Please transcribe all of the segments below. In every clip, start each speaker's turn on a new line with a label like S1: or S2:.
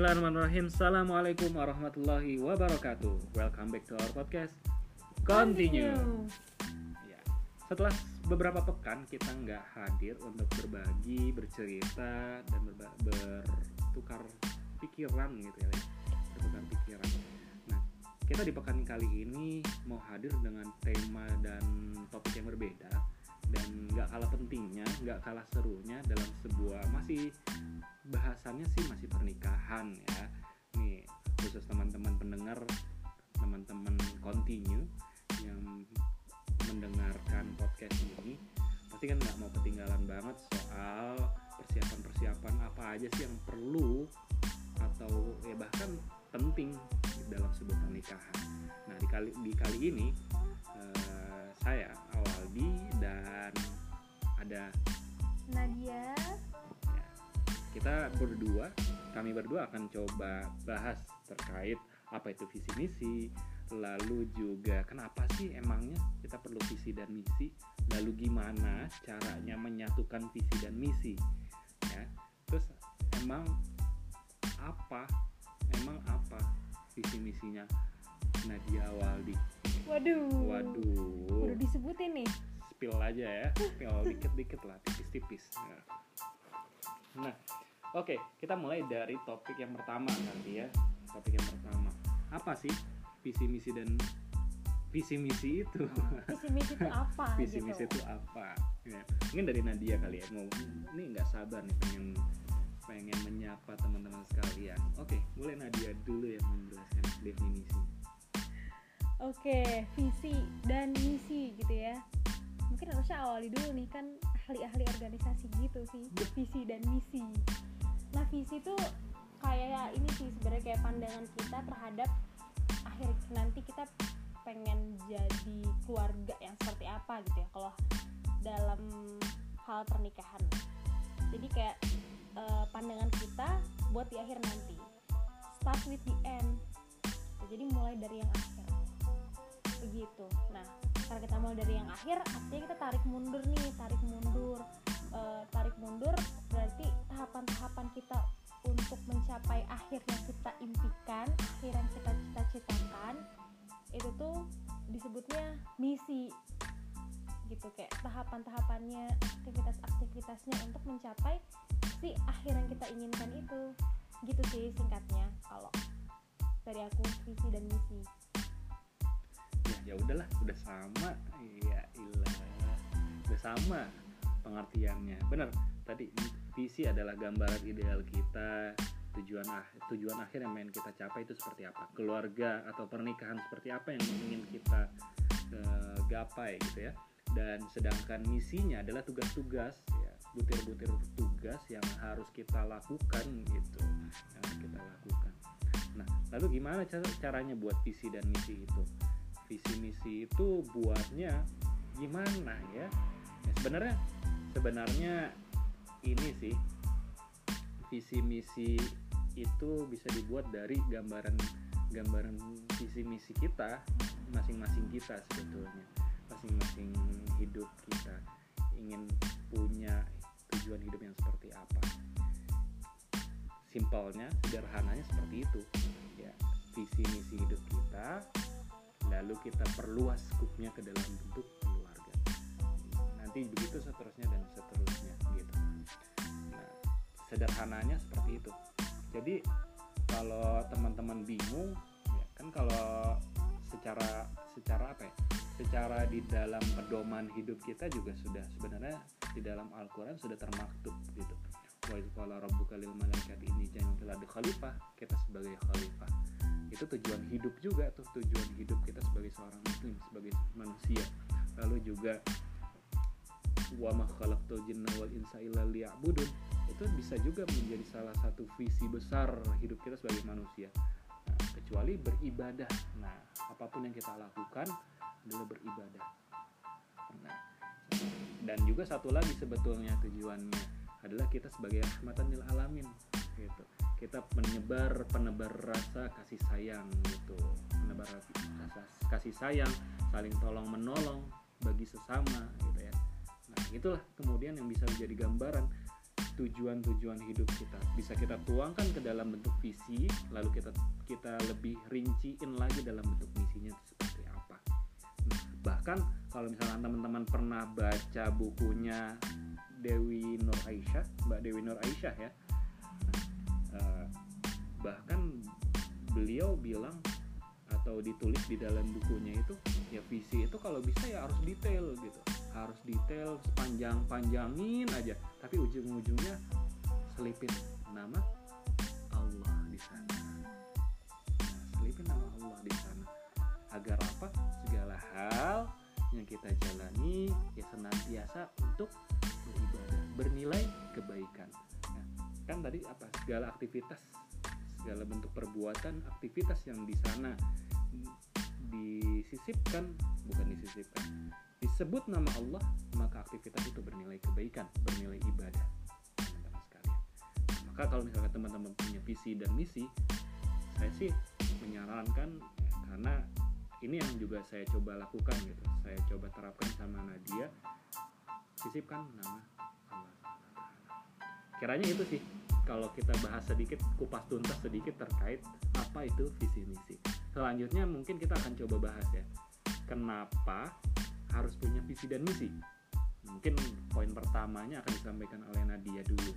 S1: Bismillahirrahmanirrahim. Assalamualaikum warahmatullahi wabarakatuh. Welcome back to our podcast. Continue. Ya. Setelah beberapa pekan kita nggak hadir untuk berbagi, bercerita, dan berba- bertukar pikiran gitu ya Bertukar pikiran. Nah, kita di pekan kali ini mau hadir dengan tema dan topik yang berbeda dan nggak kalah pentingnya, nggak kalah serunya dalam sebuah masih bahasannya sih masih pernikahan ya. Nih khusus teman-teman pendengar, teman-teman continue yang mendengarkan podcast ini pasti kan nggak mau ketinggalan banget soal persiapan-persiapan apa aja sih yang perlu atau ya bahkan penting dalam sebuah pernikahan. Nah di kali di kali ini eh, saya Awaldi dan ada
S2: Nadia.
S1: Ya, kita berdua kami berdua akan coba bahas terkait apa itu visi misi lalu juga kenapa sih emangnya kita perlu visi dan misi lalu gimana caranya menyatukan visi dan misi ya. Terus emang apa emang apa visi misinya Nadia Waldi.
S2: Waduh.
S1: Waduh.
S2: Udah disebutin nih.
S1: Spill aja ya. Spill dikit-dikit lah tipis-tipis. Nah, nah oke kita mulai dari topik yang pertama nanti ya. Topik yang pertama. Apa sih visi misi dan visi misi itu?
S2: Visi misi itu apa
S1: visi
S2: gitu?
S1: misi itu apa? Ya. mungkin dari Nadia kali ya. Mau ini nggak sabar nih pengen pengen menyapa teman-teman sekalian. Oke mulai Nadia dulu yang menjelaskan definisi
S2: Oke visi dan misi gitu ya. Mungkin harusnya awali dulu nih kan ahli-ahli organisasi gitu sih Visi dan misi. Nah visi tuh kayak ini sih sebenarnya kayak pandangan kita terhadap akhir nanti kita pengen jadi keluarga yang seperti apa gitu ya kalau dalam hal pernikahan. Jadi kayak eh, pandangan kita buat di akhir nanti. Start with the end. Jadi mulai dari yang akhir begitu nah karena kita mulai dari yang akhir artinya kita tarik mundur nih tarik mundur. Eh, tarik mundur berarti tahapan-tahapan kita untuk mencapai akhir yang kita impikan akhir yang kita cita-citakan itu tuh disebutnya misi. Gitu kayak tahapan-tahapannya aktivitas-aktivitasnya untuk mencapai si akhir yang kita inginkan itu. Gitu sih singkatnya kalau dari aku visi dan misi
S1: ya ya udahlah udah sama. Iya ilah. Udah sama pengertiannya. Benar tadi visi adalah gambaran ideal kita. Tujuan ah tujuan akhir yang ingin kita capai itu seperti apa? Keluarga atau pernikahan seperti apa yang ingin kita eh, gapai gitu ya. Dan sedangkan misinya adalah tugas-tugas ya. Butir-butir tugas yang harus kita lakukan gitu. Yang kita lakukan. Nah lalu gimana cara caranya buat visi dan misi itu visi misi itu buatnya gimana ya, ya sebenarnya sebenarnya ini sih visi misi itu bisa dibuat dari gambaran gambaran visi misi kita masing-masing kita sebetulnya. Masing-masing hidup kita ingin punya tujuan hidup yang seperti apa. Simpelnya sederhananya seperti itu. Ya visi misi hidup kita lalu kita perluas skupnya ke dalam bentuk keluarga. Nanti begitu seterusnya dan seterusnya gitu. Nah sederhananya seperti itu. Jadi kalau teman-teman bingung ya kan kalau secara secara apa ya secara di dalam pedoman hidup kita juga sudah sebenarnya di dalam Al-Quran sudah termaktub gitu. Wa idh qala rabbuka lil malaikati inni ja'ilun fil khalifah kita sebagai khalifah itu tujuan hidup juga tuh tujuan hidup kita sebagai seorang muslim sebagai manusia. Lalu juga wa ma wal insa illa itu bisa juga menjadi salah satu visi besar hidup kita sebagai manusia. Nah, kecuali beribadah. Nah apa pun yang kita lakukan adalah beribadah. Nah dan juga satu lagi sebetulnya tujuannya adalah kita sebagai rahmatan lil alamin gitu kita menyebar penebar rasa kasih sayang gitu. Menebar rasa kasih sayang saling tolong menolong bagi sesama gitu ya. Nah itulah kemudian yang bisa menjadi gambaran tujuan-tujuan hidup kita. Bisa kita tuangkan ke dalam bentuk visi lalu kita kita lebih rinciin lagi dalam bentuk misinya itu seperti apa. Nah, bahkan kalau misalnya teman-teman pernah baca bukunya Dewi Nur Aisyah Mbak Dewi Nur Aisyah ya uh, bahkan beliau bilang atau ditulis di dalam bukunya itu ya visi itu kalau bisa ya harus detail gitu. Harus detail sepanjang panjangin aja. Tapi ujung-ujungnya selipin nama Allah di sana. Nah, selipin nama Allah di sana. Agar apa? Segala hal yang kita jalani ya senantiasa untuk beribadah bernilai kebaikan kan tadi apa segala aktivitas segala bentuk perbuatan aktivitas yang di sana disisipkan bukan disisipkan disebut nama Allah maka aktivitas itu bernilai kebaikan bernilai ibadah. Teman-teman sekalian. Maka kalau misalnya teman-teman punya visi dan misi saya sih menyarankan ya, karena ini yang juga saya coba lakukan gitu. Saya coba terapkan sama Nadia sisipkan nama kiranya itu sih kalau kita bahas sedikit kupas tuntas sedikit terkait apa itu visi misi selanjutnya mungkin kita akan coba bahas ya kenapa harus punya visi dan misi mungkin poin pertamanya akan disampaikan oleh Nadia dulu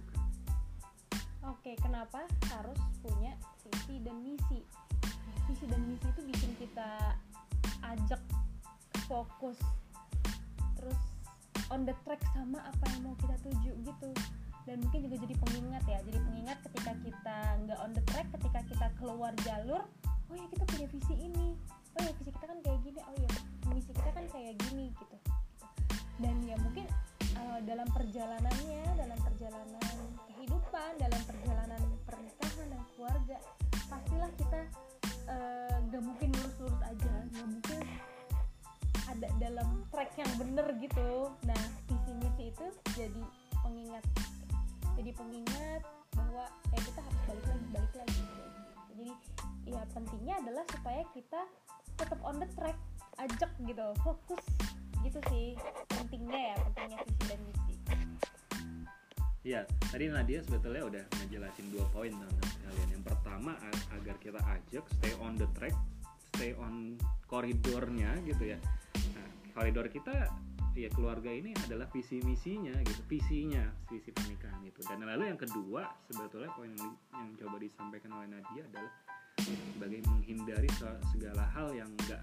S2: Oke, kenapa harus punya visi dan misi? Visi dan misi itu bikin kita ajak fokus, terus on the track sama apa yang mau kita tuju gitu. Dan mungkin juga jadi pengingat ya, jadi pengingat ketika kita nggak on the track, ketika kita keluar jalur, oh ya kita punya visi ini oh ya visi kita kan kayak gini oh ya misi kita kan kayak gini gitu. Dan ya mungkin uh, dalam perjalanannya dalam perjalanan kehidupan dalam perjalanan pernikahan dan keluarga pastilah kita uh, mungkin lurus-lurus aja gak mungkin ada dalam track yang bener gitu. Nah visi misi itu jadi pengingat jadi pengingat bahwa ya kita harus balik lagi balik lagi jadi ya pentingnya adalah supaya kita tetap on the track ajak gitu fokus gitu sih pentingnya ya pentingnya visi dan misi
S1: Iya, tadi Nadia sebetulnya udah ngejelasin dua poin teman kalian. Yang pertama agar kita ajak stay on the track, stay on koridornya gitu ya. Nah, koridor kita ya keluarga ini adalah visi misinya gitu, visinya visi pernikahan itu. Dan lalu yang kedua sebetulnya poin yang, yang coba disampaikan oleh Nadia adalah sebagai menghindari segala hal yang enggak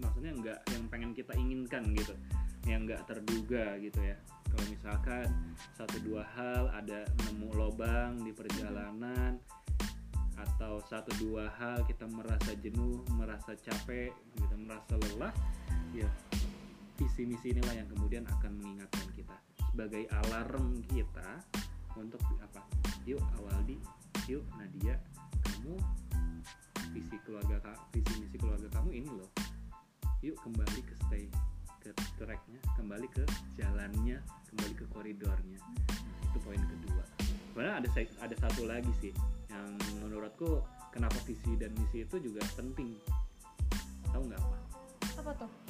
S1: maksudnya enggak yang pengen kita inginkan gitu yang enggak terduga gitu ya kalau misalkan satu dua hal ada nemu lobang di perjalanan atau satu dua hal kita merasa jenuh merasa capek gitu merasa lelah ya visi misi inilah yang kemudian akan mengingatkan kita sebagai alarm kita untuk apa? Yuk Awaldi yuk Nadia kamu visi keluarga visi misi keluarga kamu ini loh. Yuk kembali ke stay ke tracknya kembali ke jalannya kembali ke koridornya. Nah, itu poin kedua. Sebenarnya ada ada satu lagi sih yang menurutku kenapa visi dan misi itu juga penting. Tahu nggak apa
S2: apa tuh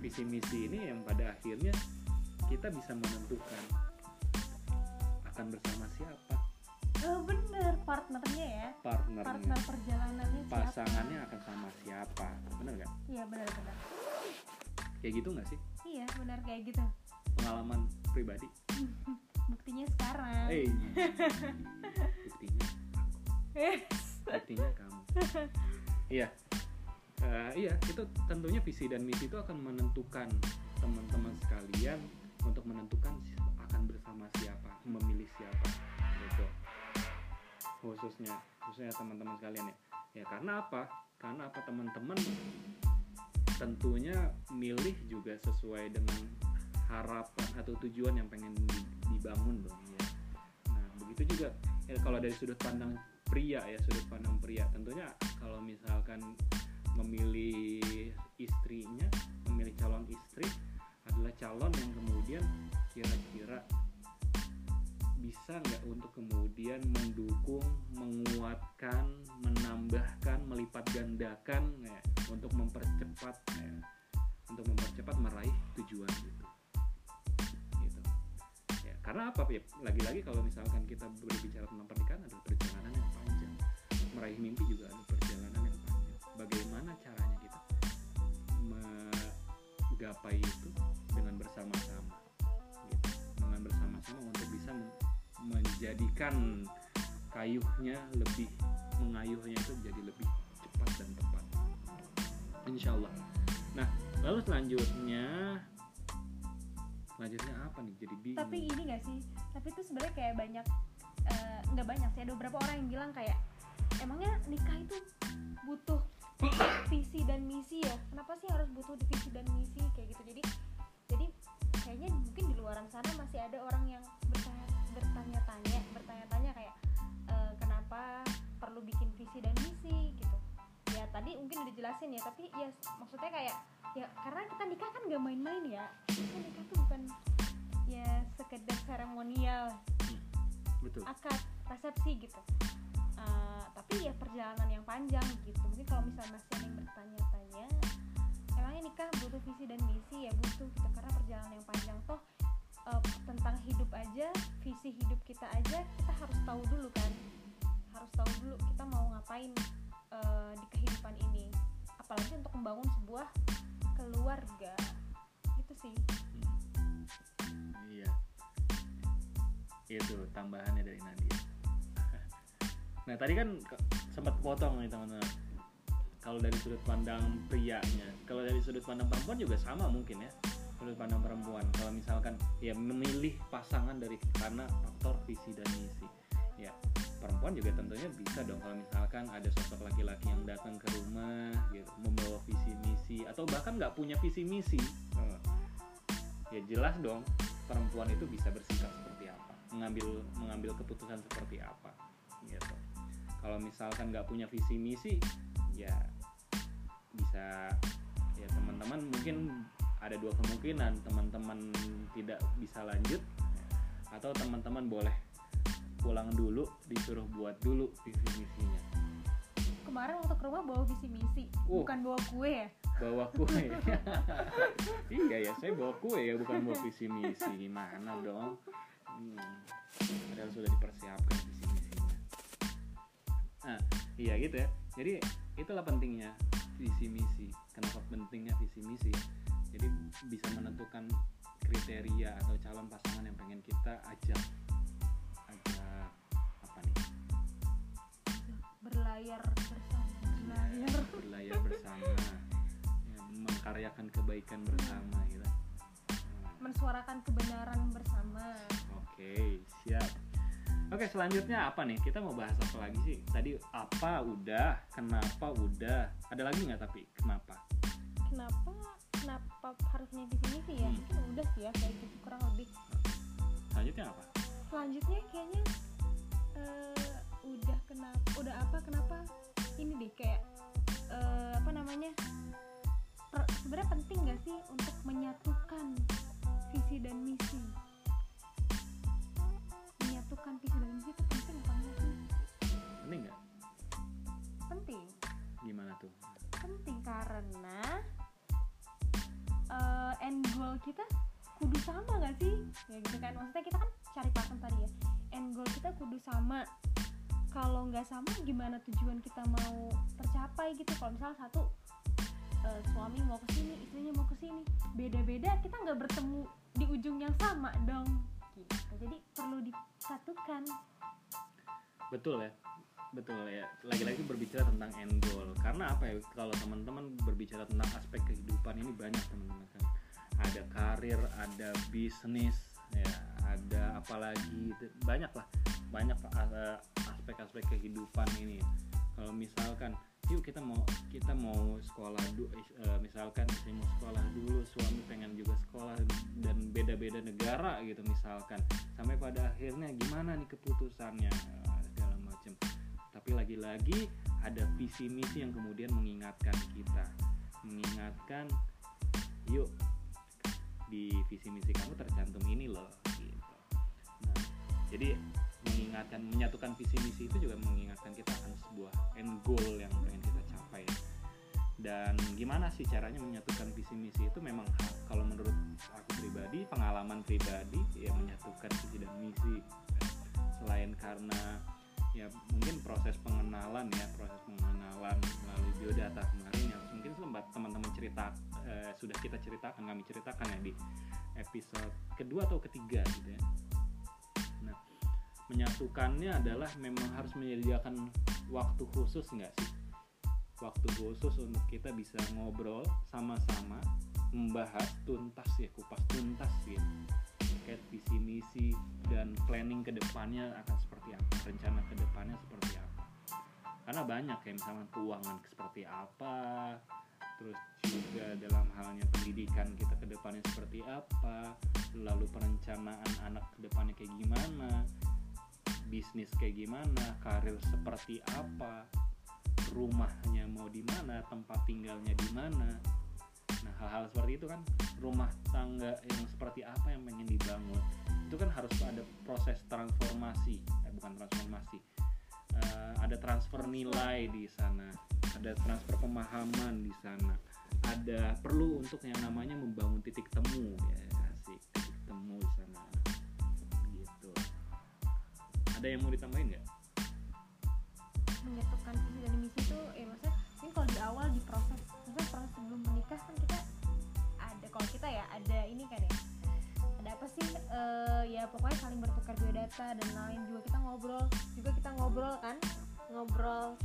S1: visi misi ini yang pada akhirnya kita bisa menentukan akan bersama siapa.
S2: Oh, bener partnernya ya.
S1: Partnernya.
S2: Partner perjalanannya
S1: siapa? pasangannya akan sama siapa. Bener gak?
S2: iya benar benar
S1: kayak gitu nggak sih?
S2: Iya benar kayak gitu.
S1: Pengalaman pribadi?
S2: Buktinya sekarang.
S1: Hey, buktinya. Buktinya kamu. Iya uh, iya itu tentunya visi dan misi itu akan menentukan teman-teman sekalian untuk menentukan akan bersama siapa memilih siapa gitu. Khususnya khususnya teman-teman sekalian ya. Ya karena apa? Karena apa teman-teman tentunya milih juga sesuai dengan harapan atau tujuan yang pengen dibangun dong ya. Nah begitu juga ya, kalau dari sudut pandang pria ya sudut pandang pria. Tentunya kalau misalkan memilih istrinya memilih calon istri adalah calon yang kemudian kira-kira bisa nggak untuk kemudian mendukung, menguatkan, menambahkan, melipat gandakan ya, untuk mempercepat ya, untuk mempercepat meraih tujuan itu. Gitu. karena apa ya lagi-lagi kalau misalkan kita berbicara tentang pernikahan adalah perjalanan yang panjang meraih mimpi juga ada perjalanan bagaimana caranya kita menggapai itu dengan bersama-sama gitu. dengan bersama-sama untuk bisa men- menjadikan kayuhnya lebih mengayuhnya itu jadi lebih cepat dan tepat. Insya Allah nah lalu selanjutnya selanjutnya apa nih? Jadi bingung.
S2: Tapi ini gak sih? Tapi itu sebenarnya kayak banyak eh, nggak banyak sih. Ada beberapa orang yang bilang kayak emangnya nikah visi dan misi ya. Kenapa sih harus butuh visi dan misi kayak gitu? Jadi jadi kayaknya mungkin di luaran sana masih ada orang yang bertanya bertanya-tanya bertanya-tanya kayak eh, kenapa perlu bikin visi dan misi? Gitu. Ya tadi mungkin udah dijelasin ya tapi ya maksudnya kayak ya karena kita nikah kan gak main-main ya. Kita nikah tuh bukan ya sekedar seremonial
S1: betul.
S2: akad resepsi gitu Eh, tapi ya perjalanan yang panjang gitu. Mungkin kalau misalnya masih ada yang bertanya-tanya emangnya nikah butuh visi dan misi? Ya butuh gitu karena perjalanan yang panjang toh eh, tentang hidup aja visi hidup kita aja kita harus tahu dulu kan. Harus tahu dulu kita mau ngapain eh, di kehidupan ini. Apalagi untuk membangun sebuah keluarga. Gitu sih.
S1: Iya. Itu tambahannya dari Nadia. Nah tadi kan sempat potong nih teman-teman. Kalau dari sudut pandang prianya, kalau dari sudut pandang perempuan juga sama mungkin ya. Sudut pandang perempuan, kalau misalkan ya memilih pasangan dari karena faktor visi dan misi. Ya perempuan juga tentunya bisa dong kalau misalkan ada sosok laki-laki yang datang ke rumah gitu membawa visi misi atau bahkan nggak punya visi misi ya jelas dong perempuan itu bisa bersikap seperti apa mengambil mengambil keputusan seperti apa gitu kalau misalkan nggak punya visi misi ya bisa ya teman-teman mungkin ada dua kemungkinan. Teman-teman tidak bisa lanjut atau teman-teman boleh pulang dulu disuruh buat dulu visi misinya.
S2: Kemarin waktu ke rumah bawa visi misi
S1: Oh.
S2: bukan bawa kue ya?
S1: Bawa kue. Iya ya saya bawa kue ya bukan bawa visi misi. Gimana dong? Hmm. padahal sudah dipersiapkan visi iya gitu ya. Jadi itulah pentingnya visi misi. Kenapa pentingnya visi misi? Jadi bisa menentukan kriteria atau calon pasangan yang pengen kita ajak ajak apa nih?
S2: Berlayar bersama. Berlayar
S1: berlayar bersama. Ya, mengkaryakan kebaikan bersama gitu. Hmm.
S2: mensuarakan kebenaran bersama.
S1: Oke, siap. Oke, selanjutnya apa nih? Kita mau bahas apa lagi sih? Tadi apa udah, kenapa udah. Ada lagi nggak tapi kenapa?
S2: kenapa kenapa harus punya visi misi ya
S1: Hmm.
S2: udah sih ya kayak gitu kurang lebih
S1: Selanjutnya apa?
S2: selanjutnya kayaknya eh, udah kenapa udah apa kenapa ini deh kayak eh, apa namanya sebenarnya penting gak sih untuk menyatukan visi dan misi dan misi itu penting apa enggak sih.
S1: Penting nggak?
S2: penting.
S1: Gimana tuh?
S2: penting karena eh, end goal kita kudu sama gak sih? Ya gitu kan maksudnya kita kan cari pakem tadi ya. End goal kita kudu sama. Kalau nggak sama gimana tujuan kita mau tercapai gitu? Kalau misalnya satu eh, suami mau ke sini istrinya mau ke sini beda-beda kita nggak bertemu di ujung yang sama dong gitu jadi perlu disatukan
S1: Betul ya. Betul ya. Lagi-lagi berbicara tentang end goal. Karena apa ya? Kalau teman-teman berbicara tentang aspek kehidupan ini banyak teman-teman kan. Ada karir, ada bisnis, ya, ada apalagi banyak lah. Banyak eh, aspek-aspek kehidupan ini. Kalau misalkan yuk kita mau kita mau sekolah du- eh, misalkan saya mau sekolah dulu suami pengen juga sekolah dan beda-beda negara gitu misalkan. Sampai pada akhirnya gimana nih keputusannya eh, segala macam. Tapi lagi-lagi ada visi misi yang kemudian mengingatkan kita. Mengingatkan yuk di visi misi kamu tercantum ini loh gitu. Nah jadi mengingatkan menyatukan visi misi itu juga mengingatkan kita akan sebuah end goal yang pengen kita capai. Dan gimana sih caranya menyatukan visi misi itu memang kalau menurut aku pribadi pengalaman pribadi ya menyatukan visi dan misi. Selain karena ya mungkin proses pengenalan ya proses pengenalan melalui biodata kemarin yang mungkin sempat teman-teman cerita eh, sudah kita ceritakan kami ceritakan ya di episode kedua atau ketiga gitu ya menyatukannya adalah memang harus menyediakan waktu khusus nggak sih? Waktu khusus untuk kita bisa ngobrol sama-sama membahas tuntas ya kupas tuntas gitu terkait visi misi dan planning ke depannya akan seperti apa rencana ke depannya seperti apa. Karena banyak kayak misalnya keuangan seperti apa terus juga dalam halnya pendidikan kita ke depannya seperti apa lalu perencanaan anak ke depannya kayak gimana bisnis kayak gimana karir seperti apa rumahnya mau di mana tempat tinggalnya di mana. Nah hal-hal seperti itu kan rumah tangga yang seperti apa yang pengen dibangun. Itu kan harus ada proses transformasi eh bukan transformasi. Uh, ada transfer nilai di sana ada transfer pemahaman di sana. Ada perlu untuk yang namanya membangun titik temu ya asik titik temu di sana ada yang mau ditambahin nggak?
S2: Menyatukan visi dan misi itu ya maksudnya ini kalau di awal di proses maksudnya proses sebelum menikah kan kita ada kalau kita ya ada ini kan ya ada apa sih Eh, ya pokoknya saling bertukar biodata dan lain juga kita ngobrol juga kita ngobrol kan ngobrol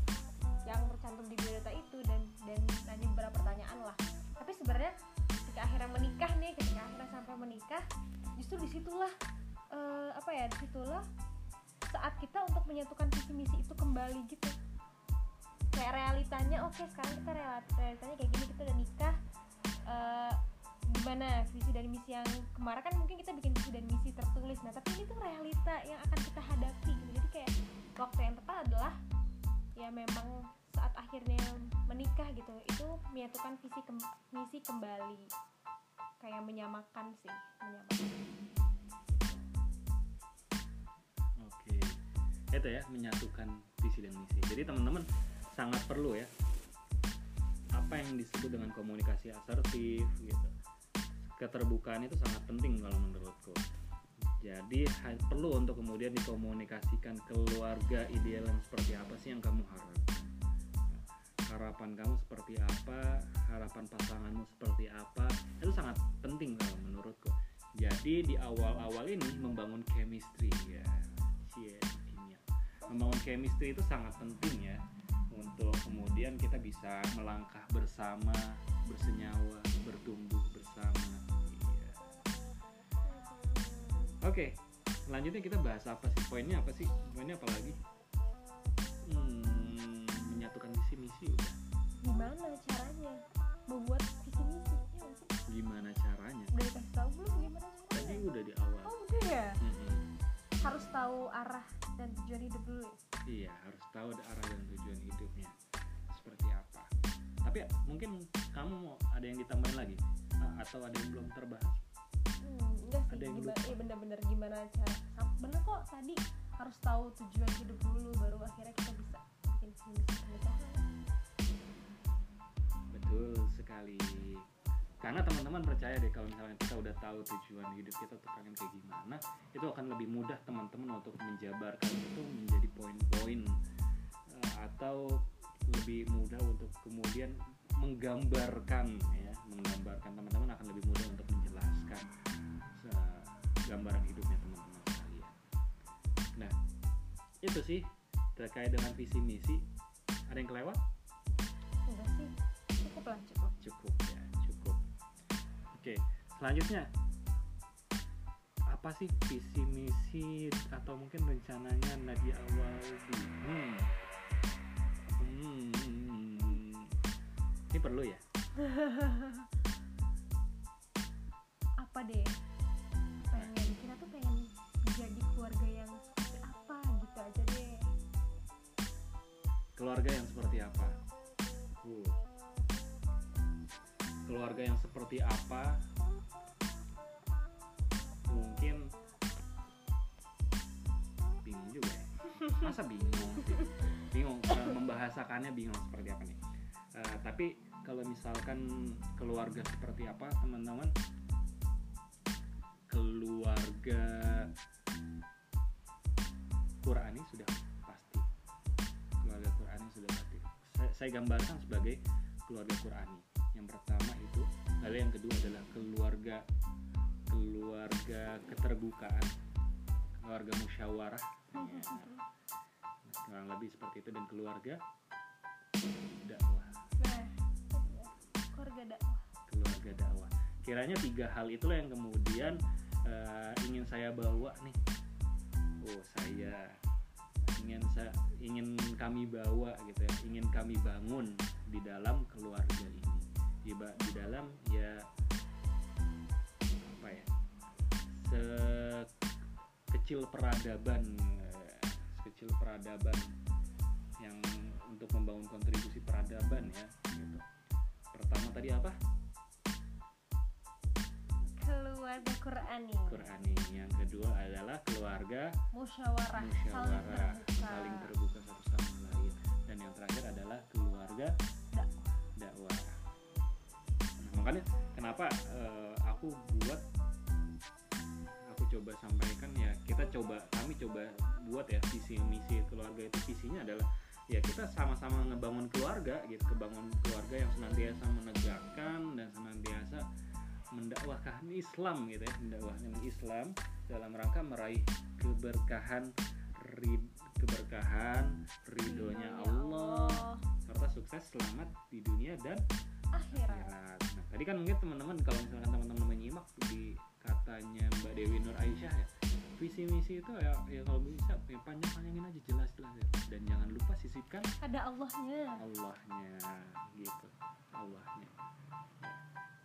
S2: yang tercantum di biodata itu dan dan nanya beberapa pertanyaan lah. Tapi sebenarnya ketika akhirnya menikah nih ketika akhirnya sampai menikah justru di situlah eh, apa ya di situlah saat kita untuk menyatukan visi misi itu kembali gitu. Kayak realitanya oke sekarang kita real- realitanya kayak gini kita udah nikah Eh, gimana visi dan misi yang kemarin? Kan mungkin kita bikin visi dan misi tertulis. Nah tapi ini tuh realita yang akan kita hadapi gitu. Jadi kayak waktu yang tepat adalah ya memang saat akhirnya menikah gitu itu menyatukan visi kem- misi kembali. Kayak menyamakan sih menyamakan
S1: itu ya menyatukan visi dan misi. Jadi teman-teman sangat perlu ya apa yang disebut dengan komunikasi asertif gitu. Keterbukaan itu sangat penting kalau menurutku. Jadi perlu untuk kemudian dikomunikasikan keluarga ideal yang seperti apa sih yang kamu harapkan. Harapan kamu seperti apa, harapan pasanganmu seperti apa, itu sangat penting kalau menurutku. Jadi di awal-awal ini membangun chemistry ya, kimia. Membangun chemistry itu sangat penting ya untuk kemudian kita bisa melangkah bersama, bersenyawa, bertumbuh bersama. Iya. Oke, selanjutnya kita bahas apa sih? Poinnya apa sih? Poinnya apa lagi? Hmm, menyatukan visi misi udah.
S2: gimana caranya membuat visi misi ya sih?
S1: Gimana caranya?
S2: udah dikasih tahu belum gimana
S1: Tadi
S2: caranya
S1: udah di awal.
S2: oh udah ya
S1: Mm-mm.
S2: harus tahu arah dan tujuan hidup dulu ya?
S1: Iya, harus tahu ada arah dan tujuan hidupnya seperti apa. Tapi mungkin kamu mau ada yang ditambahin lagi A- atau ada yang belum terbahas?
S2: hmm, enggak sih
S1: Ada yang
S2: gimana iya bener-bener gimana cara bener kok tadi harus tahu tujuan hidup dulu baru akhirnya kita bisa bikin pernikahan
S1: Betul sekali. Karena teman-teman percaya deh kalau misalnya kita udah tahu tujuan hidup kita tuh pengen kayak gimana, itu akan lebih mudah teman-teman untuk menjabarkan itu menjadi poin-poin eh, atau lebih mudah untuk kemudian menggambarkan ya, menggambarkan teman-teman akan lebih mudah untuk menjelaskan eh, gambaran hidupnya teman-teman sekalian. Nah, itu sih terkait dengan visi misi. Ada yang kelewat?
S2: enggak sih cukup lah cukup
S1: cukup ya cukup oke selanjutnya apa sih visi misi atau mungkin rencananya Nadia Awaldi hmm. Hmm. ini perlu ya
S2: apa deh pengen kita tuh pengen jadi keluarga yang seperti apa gitu aja deh
S1: keluarga yang seperti apa Uh. Keluarga yang seperti apa mungkin bingung juga ya. Masa bingung sih? bingung eh, membahasakannya bingung seperti apa nih? Eh, tapi kalau misalkan keluarga seperti apa teman-teman? Keluarga Qurani sudah pasti. Keluarga Qurani sudah pasti. Saya, saya gambarkan sebagai keluarga Qurani yang pertama itu lalu yang kedua adalah keluarga keluarga keterbukaan keluarga musyawarah. Ya, kurang lebih seperti itu. Dan keluarga dakwah.
S2: Nah keluarga dakwah.
S1: Keluarga dakwah. Kiranya tiga hal itulah yang kemudian eh, ingin saya bawa nih. Oh saya ingin saya ingin kami bawa gitu ya. Ingin kami bangun di dalam keluarga ini di, di dalam ya apa ya sekecil peradaban sekecil peradaban yang untuk membangun kontribusi peradaban ya gitu. pertama tadi apa?
S2: Keluarga Qurani.
S1: Qurani. Yang kedua adalah keluarga
S2: musyawarah,
S1: musyawarah.
S2: Terbuka.
S1: saling terbuka satu sama lain. Dan yang terakhir adalah keluarga
S2: Dakwah.
S1: dakwah makanya kenapa eh, aku buat aku coba sampaikan ya kita coba kami coba buat ya visi misi keluarga itu. Visinya adalah ya kita sama-sama ngebangun keluarga gitu kebangun keluarga yang senantiasa menegakkan dan senantiasa mendakwahkan Islam gitu ya mendakwahkan Islam dalam rangka meraih keberkahan rid, keberkahan ridhonya Allah. serta sukses selamat di dunia dan
S2: akhirat.
S1: akhirat. Tadi kan mungkin teman-teman kalau misalkan teman-teman menyimak di katanya Mbak Dewi Nur Aisyah ya, visi misi itu ya, ya kalau bisa ya panjang-panjangin aja jelas-jelas ya. Dan jangan lupa sisipkan
S2: ada Allahnya
S1: Allahnya gitu, Allahnya.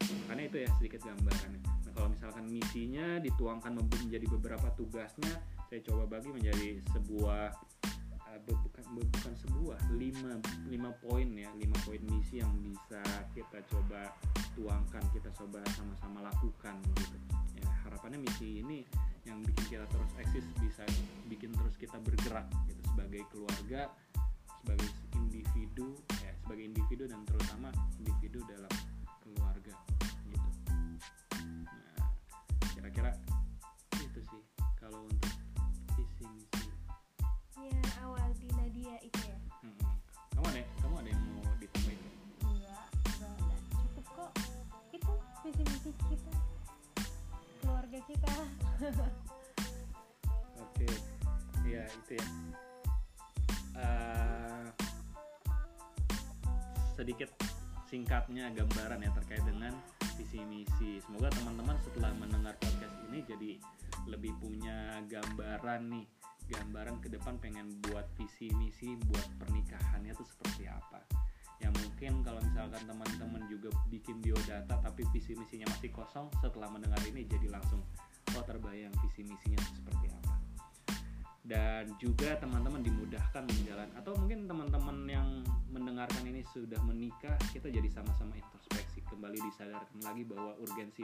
S1: Makanya itu ya sedikit gambarannya. Nah, kalau misalkan misinya dituangkan menjadi beberapa tugasnya, saya coba bagi menjadi sebuah bu- bukan bu- bukan sebuah lima lima poin ya lima poin misi yang bisa kita coba tuangkan kita coba sama-sama lakukan gitu. Ya harapannya misi ini yang bikin kita terus eksis bisa bikin terus kita bergerak gitu sebagai keluarga sebagai individu ya sebagai individu dan terutama individu dalam keluarga misi
S2: kita keluarga kita.
S1: Oke ya itu ya. Eh, sedikit singkatnya gambaran ya terkait dengan visi misi. Semoga teman-teman setelah mendengar podcast ini jadi lebih punya gambaran nih gambaran ke depan pengen buat visi misi buat pernikahannya tuh seperti apa yang mungkin kalau misalkan teman-teman juga bikin biodata tapi visi misinya masih kosong setelah mendengar ini jadi langsung oh terbayang visi misinya seperti apa? Dan juga teman-teman dimudahkan menjalan atau mungkin teman-teman yang mendengarkan ini sudah menikah kita jadi sama-sama introspeksi kembali disadarkan lagi bahwa urgensi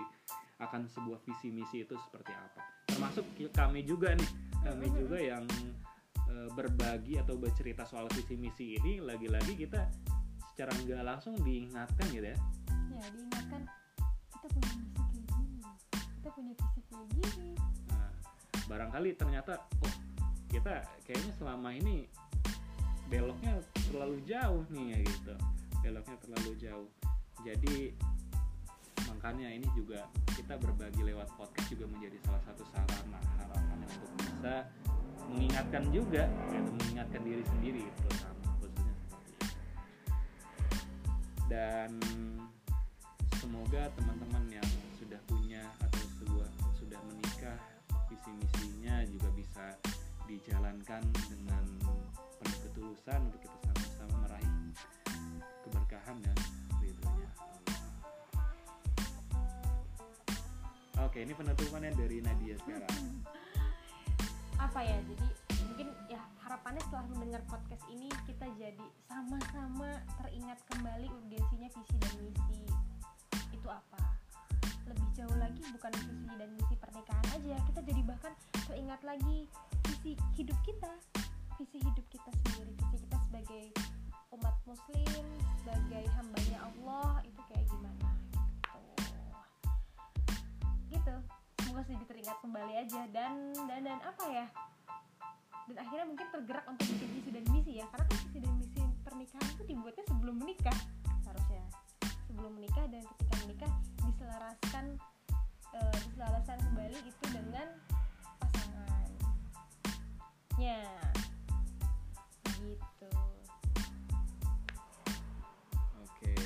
S1: akan sebuah visi misi itu seperti apa. Termasuk kami juga nih kami juga yang eh, berbagi atau bercerita soal visi misi ini lagi-lagi kita secara nggak langsung diingatkan gitu ya?
S2: Ya diingatkan kita punya misi kayak gini kita punya visi kayak gini.
S1: Nah, barangkali ternyata oh kita kayaknya selama ini beloknya terlalu jauh nih ya gitu. Beloknya terlalu jauh. Jadi makanya ini juga kita berbagi lewat podcast juga menjadi salah satu sarana harapannya untuk bisa mengingatkan juga gitu, mengingatkan diri sendiri terutama dan semoga teman-teman yang sudah punya atau sebuah sudah menikah visi misinya juga bisa dijalankan dengan penuh ketulusan untuk kita sama-sama meraih keberkahan dan ridhonya. Oke, ini penutupannya dari Nadia sekarang.
S2: apa ya jadi mungkin ya harapannya setelah mendengar podcast ini kita jadi sama-sama teringat kembali urgensinya visi dan misi. Itu apa? Lebih jauh lagi bukan visi dan misi pernikahan aja kita jadi bahkan teringat lagi visi hidup kita. Visi hidup kita sendiri visi kita sebagai umat muslim sebagai hambanya Allah itu kayak gimana? Gitu. Gitu. Semoga sedikit teringat kembali aja. Dan dan dan apa ya? Dan akhirnya mungkin tergerak untuk bikin visi dan misi ya karena kan visi dan misi pernikahan itu dibuatnya sebelum menikah harusnya sebelum menikah dan ketika menikah diselaraskan eh, diselaraskan kembali itu dengan pasangannya gitu
S1: Oke.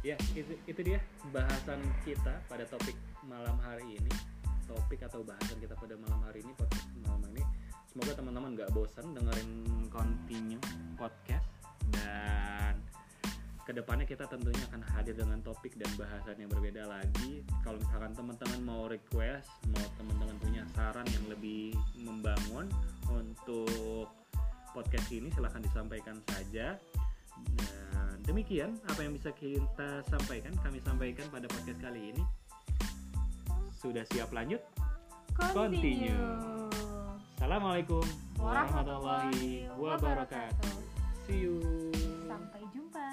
S1: Ya, itu, itu dia bahasan kita pada topik malam hari ini. Topik atau bahasan kita pada malam hari ini podcast malam ini. Semoga teman-teman nggak bosan dengerin continue podcast dan ke depannya kita tentunya akan hadir dengan topik dan bahasan yang berbeda lagi. Kalau misalkan teman-teman mau request, mau teman-teman punya saran yang lebih membangun untuk podcast ini silahkan disampaikan saja. Dan demikian apa yang bisa kita sampaikan, kami sampaikan pada podcast kali ini. Sudah siap lanjut? Continue. Assalamualaikum warahmatullahi wabarakatuh. See you.
S2: Sampai jumpa.